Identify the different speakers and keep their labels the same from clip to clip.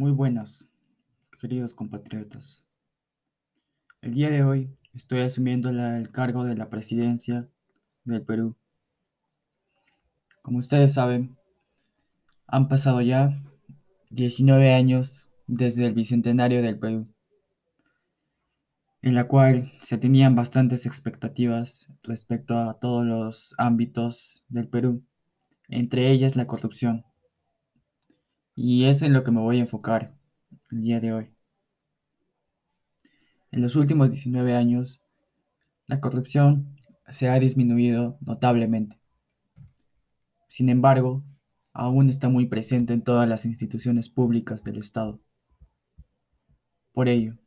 Speaker 1: Muy buenas, queridos compatriotas. El día de hoy estoy asumiendo el cargo de la presidencia del Perú. Como ustedes saben, han pasado ya 19 años desde el bicentenario del Perú, en la cual se tenían bastantes expectativas respecto a todos los ámbitos del Perú, entre ellas la corrupción. Y es en lo que me voy a enfocar el día de hoy. En los últimos 19 años, la corrupción se ha disminuido notablemente. Sin embargo, aún está muy presente en todas las instituciones públicas del Estado. Por ello,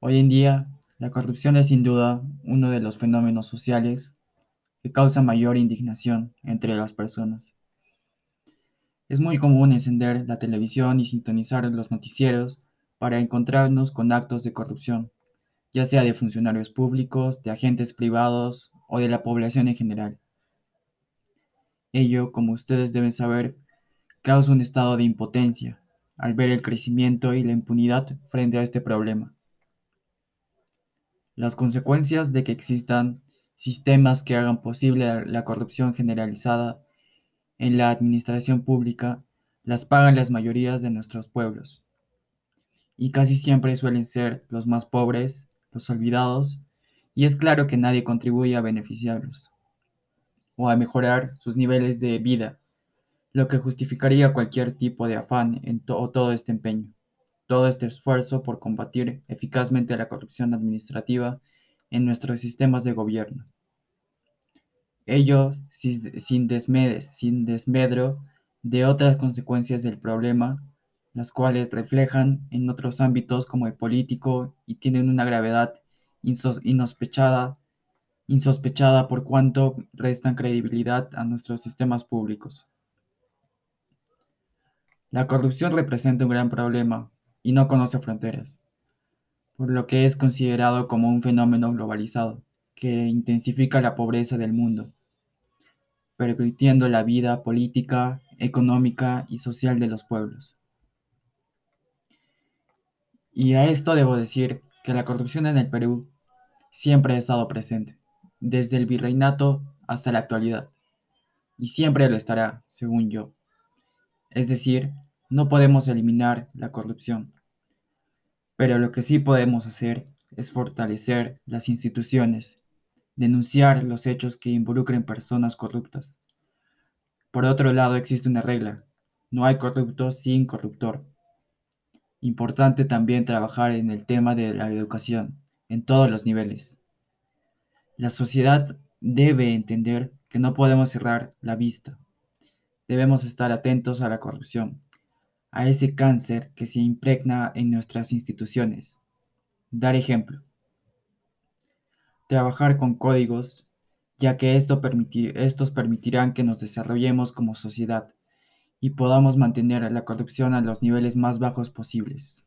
Speaker 1: hoy en día, la corrupción es sin duda uno de los fenómenos sociales que causa mayor indignación entre las personas. Es muy común encender la televisión y sintonizar los noticieros para encontrarnos con actos de corrupción, ya sea de funcionarios públicos, de agentes privados o de la población en general. Ello, como ustedes deben saber, causa un estado de impotencia al ver el crecimiento y la impunidad frente a este problema. Las consecuencias de que existan sistemas que hagan posible la corrupción generalizada en la administración pública las pagan las mayorías de nuestros pueblos. Y casi siempre suelen ser los más pobres, los olvidados, y es claro que nadie contribuye a beneficiarlos o a mejorar sus niveles de vida, lo que justificaría cualquier tipo de afán en to todo este empeño, todo este esfuerzo por combatir eficazmente la corrupción administrativa en nuestros sistemas de gobierno. Ello sin, desmedes, sin desmedro de otras consecuencias del problema, las cuales reflejan en otros ámbitos como el político y tienen una gravedad insospechada por cuanto restan credibilidad a nuestros sistemas públicos. La corrupción representa un gran problema y no conoce fronteras, por lo que es considerado como un fenómeno globalizado que intensifica la pobreza del mundo, permitiendo la vida política, económica y social de los pueblos. Y a esto debo decir que la corrupción en el Perú siempre ha estado presente desde el virreinato hasta la actualidad, y siempre lo estará, según yo. Es decir, no podemos eliminar la corrupción, pero lo que sí podemos hacer es fortalecer las instituciones, denunciar los hechos que involucren personas corruptas. Por otro lado, existe una regla, no hay corrupto sin corruptor. Importante también trabajar en el tema de la educación, en todos los niveles. La sociedad debe entender que no podemos cerrar la vista. Debemos estar atentos a la corrupción, a ese cáncer que se impregna en nuestras instituciones. Dar ejemplo. Trabajar con códigos, ya que esto permitir, estos permitirán que nos desarrollemos como sociedad y podamos mantener la corrupción a los niveles más bajos posibles.